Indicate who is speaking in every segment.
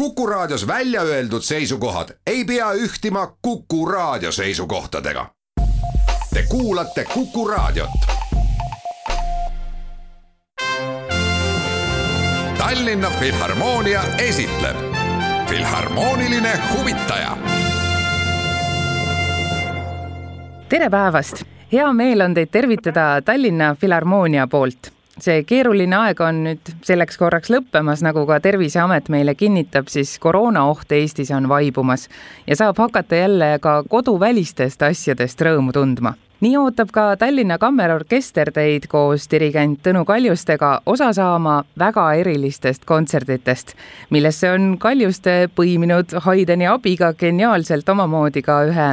Speaker 1: Kuku Raadios välja öeldud seisukohad ei pea ühtima Kuku Raadio seisukohtadega. Te kuulate Kuku Raadiot. Tallinna Filharmoonia esitleb Filharmooniline huvitaja.
Speaker 2: tere päevast, hea meel on teid tervitada Tallinna Filharmoonia poolt see keeruline aeg on nüüd selleks korraks lõppemas, nagu ka Terviseamet meile kinnitab, siis koroonaoht Eestis on vaibumas ja saab hakata jälle ka koduvälistest asjadest rõõmu tundma nii ootab ka Tallinna Kammerorkester teid koos dirigent Tõnu Kaljustega osa saama väga erilistest kontsertidest, millesse on Kaljuste põiminud Haydeni abiga geniaalselt omamoodi ka ühe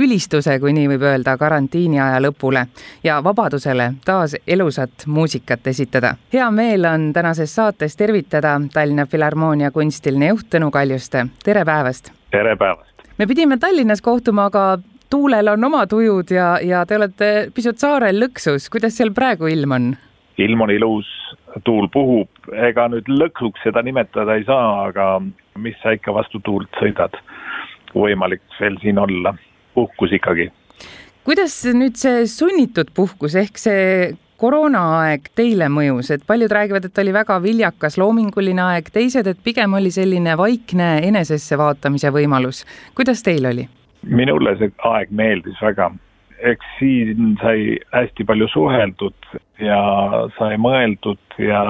Speaker 2: ülistuse, kui nii võib öelda, karantiini aja lõpule ja vabadusele taas elusat muusikat esitada. hea meel on tänases saates tervitada Tallinna Filharmoonia kunstiline juht Tõnu Kaljuste, tere päevast!
Speaker 3: tere päevast!
Speaker 2: me pidime Tallinnas kohtuma, aga tuulel on oma tujud ja, ja te olete pisut saarel lõksus, kuidas seal praegu ilm on?
Speaker 3: ilm on ilus, tuul puhub, ega nüüd lõksuks seda nimetada ei saa, aga mis sa ikka vastu tuult sõidad. võimalik veel siin olla, puhkus ikkagi.
Speaker 2: kuidas nüüd see sunnitud puhkus ehk see koroonaaeg teile mõjus, et paljud räägivad, et oli väga viljakas loominguline aeg, teised, et pigem oli selline vaikne enesesse vaatamise võimalus. kuidas teil oli?
Speaker 3: Minule see aeg meeldis väga. eks siin sai hästi palju suheldud ja sai mõeldud ja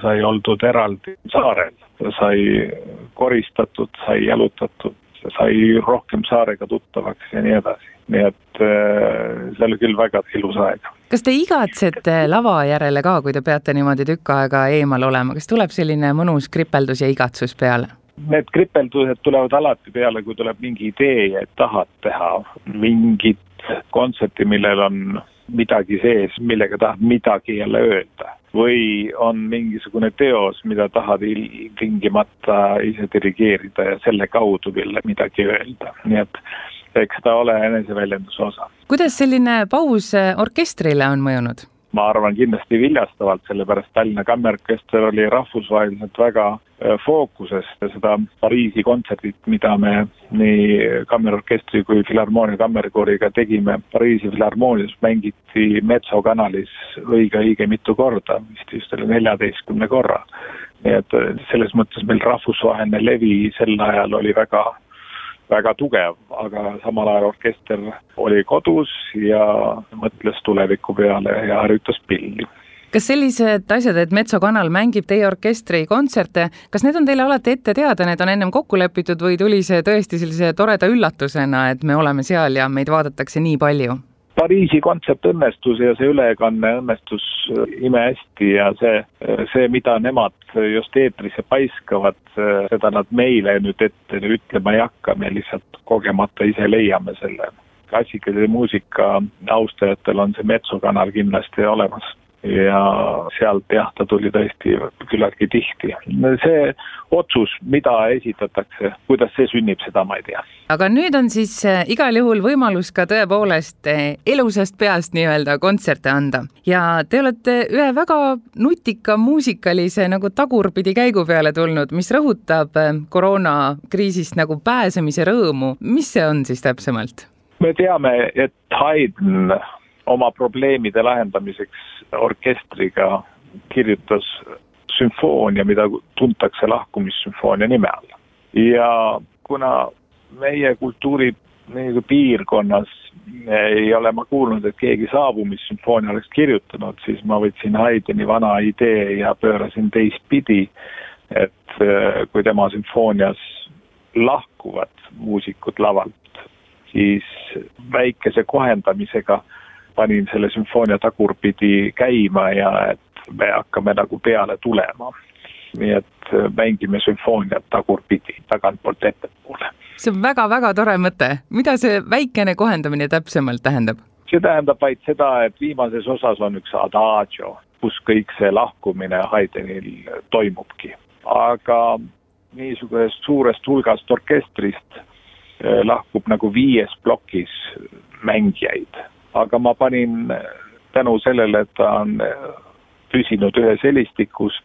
Speaker 3: sai oldud eraldi saarel, sai koristatud, sai jalutatud, sai rohkem saarega tuttavaks ja nii edasi. nii et äh, see oli küll väga ilus aeg.
Speaker 2: kas te igatsete lava järele ka, kui te peate niimoodi tükk aega eemal olema, kas tuleb selline mõnus kripeldus ja igatsus peale?
Speaker 3: Need kripeldused tulevad alati peale, kui tuleb mingi idee ja tahad teha mingit kontserti, millel on midagi sees, millega tahad midagi jälle öelda. või on mingisugune teos, mida tahad ilmtingimata ise dirigeerida ja selle kaudu jälle midagi öelda, nii et eks ta ole eneseväljenduse osa.
Speaker 2: kuidas selline paus orkestrile on mõjunud?
Speaker 3: Ma arvan kindlasti viljastavalt, sellepärast Tallinna Kammerorkester oli rahvusvaheliselt väga äh, fookuses ja seda Pariisi kontserdit, mida me nii kammerorkestri kui Filharmoonia kammerkooriga tegime Pariisi Filharmoonias, mängiti Metso kanalis õige-õige mitu korda, vist just üle neljateistkümne korra. nii et selles mõttes meil rahvusvaheline levi sel ajal oli väga väga tugev, aga samal ajal orkester oli kodus ja mõtles tuleviku peale ja harjutas pilli
Speaker 2: kas sellised asjad, et Metso kanal mängib teie orkestri kontserte, kas need on teile alati ette teada, need on ennem kokku lepitud või tuli see tõesti sellise toreda üllatusena, et me oleme seal ja meid vaadatakse nii palju?
Speaker 3: Pariisi kontsert õnnestus ja see ülekanne õnnestus imehästi ja see, see, mida nemad just eetrisse paiskavad, seda nad meile nüüd ette ütlema ei hakka, me lihtsalt kogemata ise leiame selle. klassikalise muusika austajatel on see metsukanal kindlasti olemas ja sealt jah, ta tuli tõesti küllaltki tihti. see otsus, mida esitatakse, kuidas see sünnib, seda ma ei tea.
Speaker 2: aga nüüd on siis äh, igal juhul võimalus ka tõepoolest äh, elusast peast nii-öelda kontserte anda ja te olete ühe väga nutika muusikalise nagu tagurpidi käigu peale tulnud, mis rõhutab äh, koroonakriisist nagu pääsemise rõõmu. mis see on siis täpsemalt?
Speaker 3: me teame, et Haydn oma probleemide lahendamiseks orkestriga kirjutas sümfoonia, mida tuntakse lahkumissümfoonia nime all. ja kuna meie kultuuri nii-öelda piirkonnas ei ole ma kuulnud, et keegi saabumissümfoonia oleks kirjutanud, siis ma võtsin Haydni vana idee ja pöörasin teistpidi, et äh, kui tema sümfoonias lahkuvad muusikud lavalt, siis väikese kohendamisega panin selle sümfoonia tagurpidi käima ja et me hakkame nagu peale tulema. nii et äh, mängime sümfooniat tagurpidi, tagantpoolt ettepoole.
Speaker 2: see on väga-väga tore mõte, mida see väikene kohendamine täpsemalt tähendab?
Speaker 3: see tähendab vaid seda, et viimases osas on üks adagio, kus kõik see lahkumine Haydnil toimubki. aga niisugusest suurest hulgast orkestrist äh, lahkub nagu viies plokis mängijaid aga ma panin tänu sellele, et ta on püsinud ühes helistikus,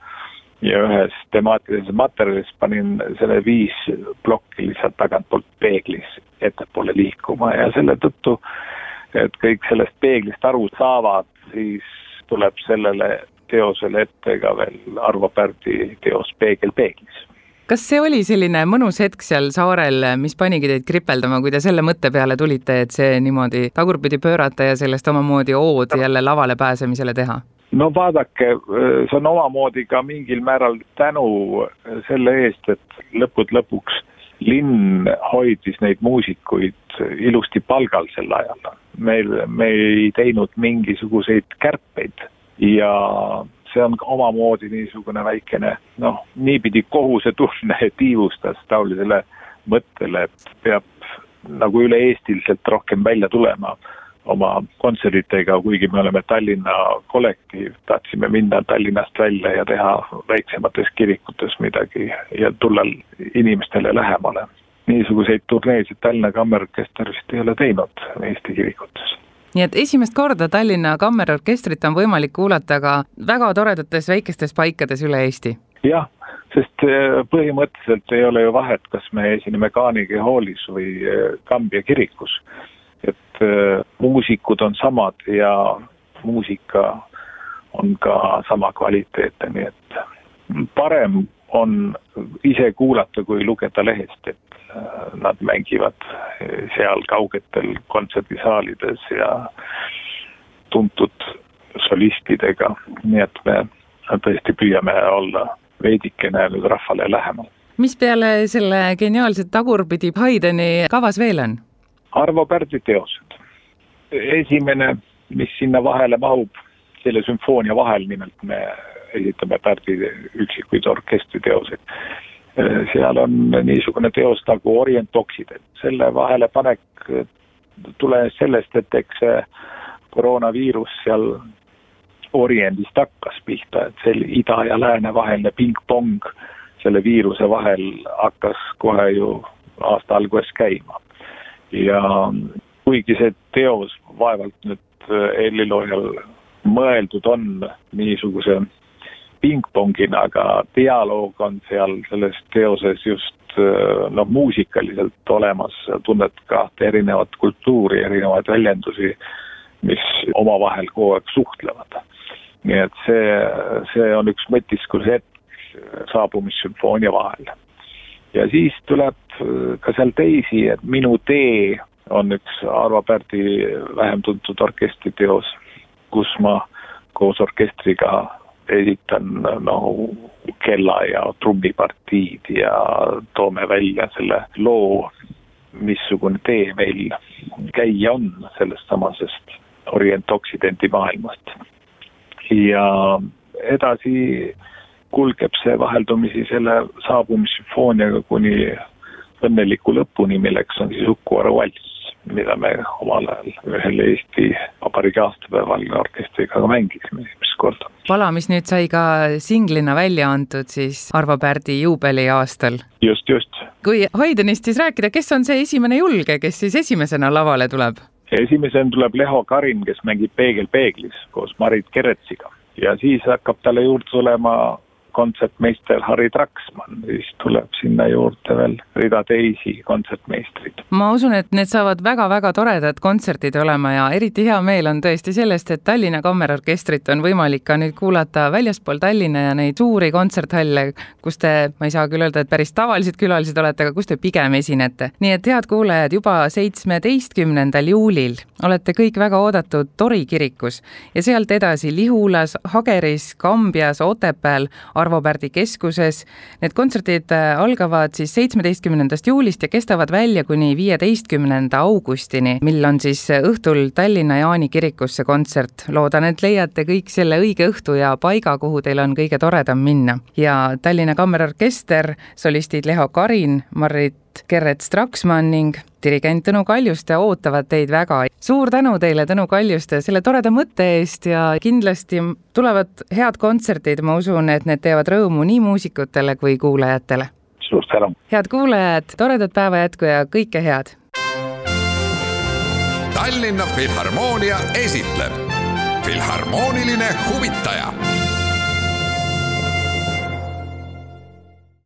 Speaker 3: ja ühes temaatilises materjalis panin selle viis plokki lihtsalt tagantpoolt peeglis ettepoole liikuma ja selle tõttu, et kõik sellest peeglist aru saavad, siis tuleb sellele teosele ette ka veel Arvo Pärdi teos Peegel peeglis
Speaker 2: kas see oli selline mõnus hetk seal saarel, mis panigi teid kripeldama, kui te selle mõtte peale tulite, et see niimoodi tagurpidi pöörata ja sellest omamoodi ood jälle lavale pääsemisele teha?
Speaker 3: no vaadake, see on omamoodi ka mingil määral tänu selle eest, et lõppude lõpuks linn hoidis neid muusikuid ilusti palgal sel ajal. meil, me ei teinud mingisuguseid kärpeid ja see on omamoodi niisugune väikene noh, niipidi kohusetunne tiivustas taolisele mõttele, et peab nagu üle-eestiliselt rohkem välja tulema oma kontsertidega, kuigi me oleme Tallinna kollektiiv, tahtsime minna Tallinnast välja ja teha väiksemates kirikutes midagi ja tulla inimestele lähemale. niisuguseid turneesid Tallinna Kammerorkester vist ei ole teinud Eesti kirikutes
Speaker 2: nii et esimest korda Tallinna Kammerorkestrit on võimalik kuulata ka väga toredates väikestes paikades üle Eesti.
Speaker 3: jah, sest äh, põhimõtteliselt ei ole ju vahet, kas me esineme Kaanigi hoolis või äh, Kambja kirikus. et äh, muusikud on samad ja muusika on ka sama kvaliteetne, nii et parem on ise kuulata, kui lugeda lehest, et nad mängivad seal kaugetel kontserdisaalides ja tuntud solistidega, nii et me tõesti püüame olla veidikene nüüd rahvale lähemal.
Speaker 2: mis peale selle geniaalse tagurpidi Haydeni kavas veel on?
Speaker 3: Arvo Pärdi teosed. esimene, mis sinna vahele mahub, selle sümfoonia vahel nimelt me esitame Pärdi üksikuid orkestriteoseid seal on niisugune teos nagu Orient Occident, selle vahelepanek tulenes sellest, et eks see koroonaviirus seal Oriendist hakkas pihta, et see ida ja lääne vaheline pingpong selle viiruse vahel hakkas kohe ju aasta alguses käima. ja kuigi see teos vaevalt nüüd helliloojal äh, mõeldud on niisuguse pingpongina, aga dialoog on seal selles teoses just noh, muusikaliselt olemas, tunned kahte erinevat kultuuri, erinevaid väljendusi, mis omavahel kogu aeg suhtlevad. nii et see, see on üks mõtiskushetk saabumissümfoonia vahel. ja siis tuleb ka seal teisi, et Minu tee on üks Arvo Pärdi vähem tuntud orkestriteos, kus ma koos orkestriga esitan noh, kella ja trummipartiid ja toome välja selle loo, missugune tee meil käia on sellest samasest orient-oksidendi maailmast. ja edasi kulgeb see vaheldumisi selle saabumissümfooniaga kuni õnneliku lõpuni, milleks on siis Uku Aru valss mida me omal ajal ühel Eesti Vabariigi aastapäeval orkestriga ka mängisime esimest korda.
Speaker 2: pala, mis nüüd sai ka singlina välja antud siis Arvo Pärdi juubeliaastal.
Speaker 3: just, just.
Speaker 2: kui Haydenist siis rääkida, kes on see esimene julge, kes siis esimesena lavale tuleb?
Speaker 3: esimesena tuleb Leho Karin, kes mängib Peegel peeglis koos Marit Keretsiga ja siis hakkab talle juurde tulema kontsertmeister Harri Traksmann, siis tuleb sinna juurde veel rida teisi kontsertmeistreid.
Speaker 2: ma usun, et need saavad väga-väga toredad kontserdid olema ja eriti hea meel on tõesti sellest, et Tallinna Kammerorkestrit on võimalik ka nüüd kuulata väljaspool Tallinna ja neid suuri kontserthalle, kus te, ma ei saa küll öelda, et päris tavalised külalised olete, aga kus te pigem esinete. nii et head kuulajad, juba seitsmeteistkümnendal juulil olete kõik väga oodatud Tori kirikus ja sealt edasi Lihulas, Hageris, Kambjas, Otepääl Arvo Pärdi keskuses. Need kontserdid äh, algavad siis seitsmeteistkümnendast juulist ja kestavad välja kuni viieteistkümnenda augustini, mil on siis õhtul Tallinna Jaani kirikus see kontsert. loodan, et leiate kõik selle õige õhtu ja paiga, kuhu teil on kõige toredam minna. ja Tallinna Kammerorkester, solistid Leho Karin, Marit Gerret Straksmann ning dirigent Tõnu Kaljuste ootavad teid väga. suur tänu teile, Tõnu Kaljuste, selle toreda mõtte eest ja kindlasti tulevad head kontserdid, ma usun, et need teevad rõõmu nii muusikutele kui kuulajatele.
Speaker 3: suur tänu!
Speaker 2: head kuulajad, toredat päeva jätku ja kõike head!
Speaker 1: Tallinna Filharmoonia esitleb Filharmooniline huvitaja